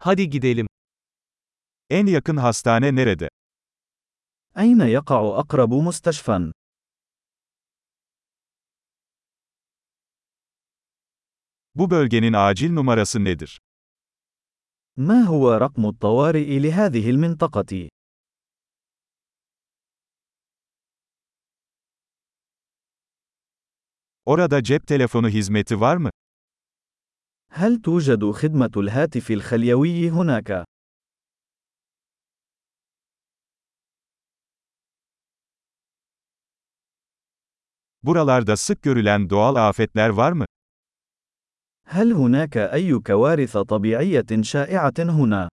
Hadi gidelim. En yakın hastane nerede? أين يقع أقرب مستشفى؟ Bu bölgenin acil numarası nedir? ما هو رقم الطوارئ لهذه المنطقة؟ Orada cep telefonu hizmeti var mı? هل توجد خدمة الهاتف الخليوي هناك؟ Buralarda sık görülen doğal afetler var mı? هل هناك أي كوارث طبيعية شائعة هنا؟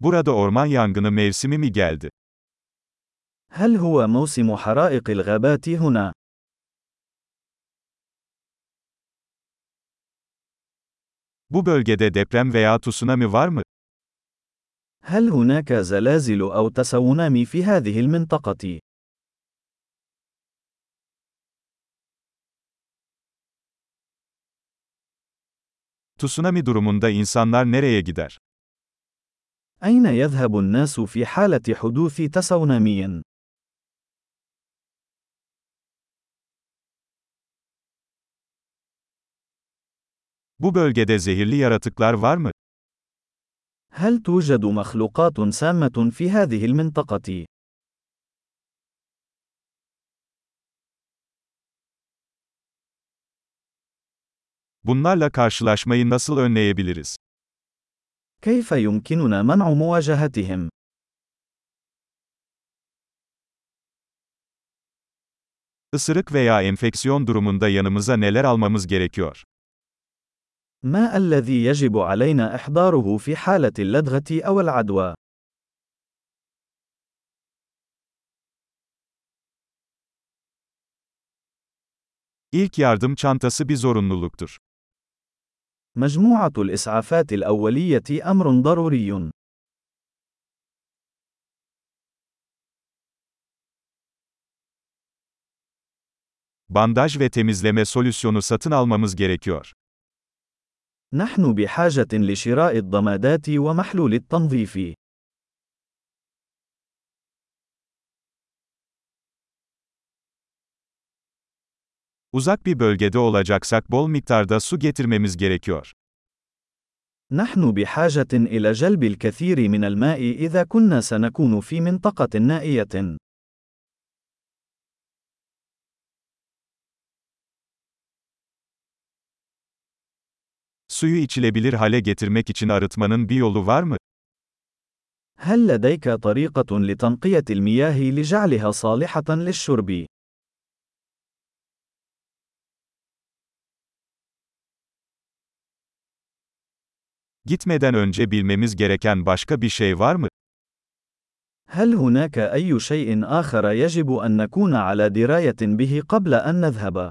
Burada orman yangını mevsimi mi geldi? هل هو موسم حرائق الغابات هنا؟ Bu bölgede deprem veya tsunami var mı? هل هناك زلازل أو تسونامي في هذه المنطقة؟ Tsunami durumunda insanlar nereye gider? أين يذهب الناس في حالة حدوث تسونامي؟ Bu bölgede zehirli yaratıklar var mı? هل توجد مخلوقات سامة في هذه المنطقة؟ Bunlarla karşılaşmayı nasıl önleyebiliriz? كيف يمكننا منع مواجهتهم؟ Isırık veya enfeksiyon durumunda yanımıza neler almamız gerekiyor? ما الذي يجب علينا إحضاره في حالة اللدغة أو العدوى؟ İlk yardım çantası bir zorunluluktur. مجموعة الإسعافات الأولية أمر ضروري. Bandaj ve temizleme solüsyonu satın almamız gerekiyor. نحن بحاجة لشراء الضمادات ومحلول التنظيف. Uzak bir bölgede olacaksak bol miktarda su getirmemiz gerekiyor. نحن بحاجة إلى جلب الكثير من الماء إذا كنا سنكون في منطقة نائية. Suyu içilebilir hale getirmek için arıtmanın bir yolu var mı? هل لديك طريقة لتنقية المياه لجعلها صالحة للشرب؟ Gitmeden önce bilmemiz gereken başka bir şey var mı? هل هناك أي شيء آخر يجب أن نكون على دراية به قبل أن نذهب؟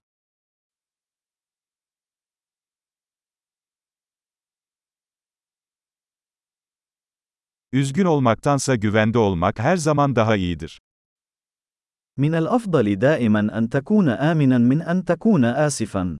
Üzgün olmaktansa güvende olmak her zaman daha iyidir. من الأفضل دائما أن تكون آمنا من أن تكون آسفا.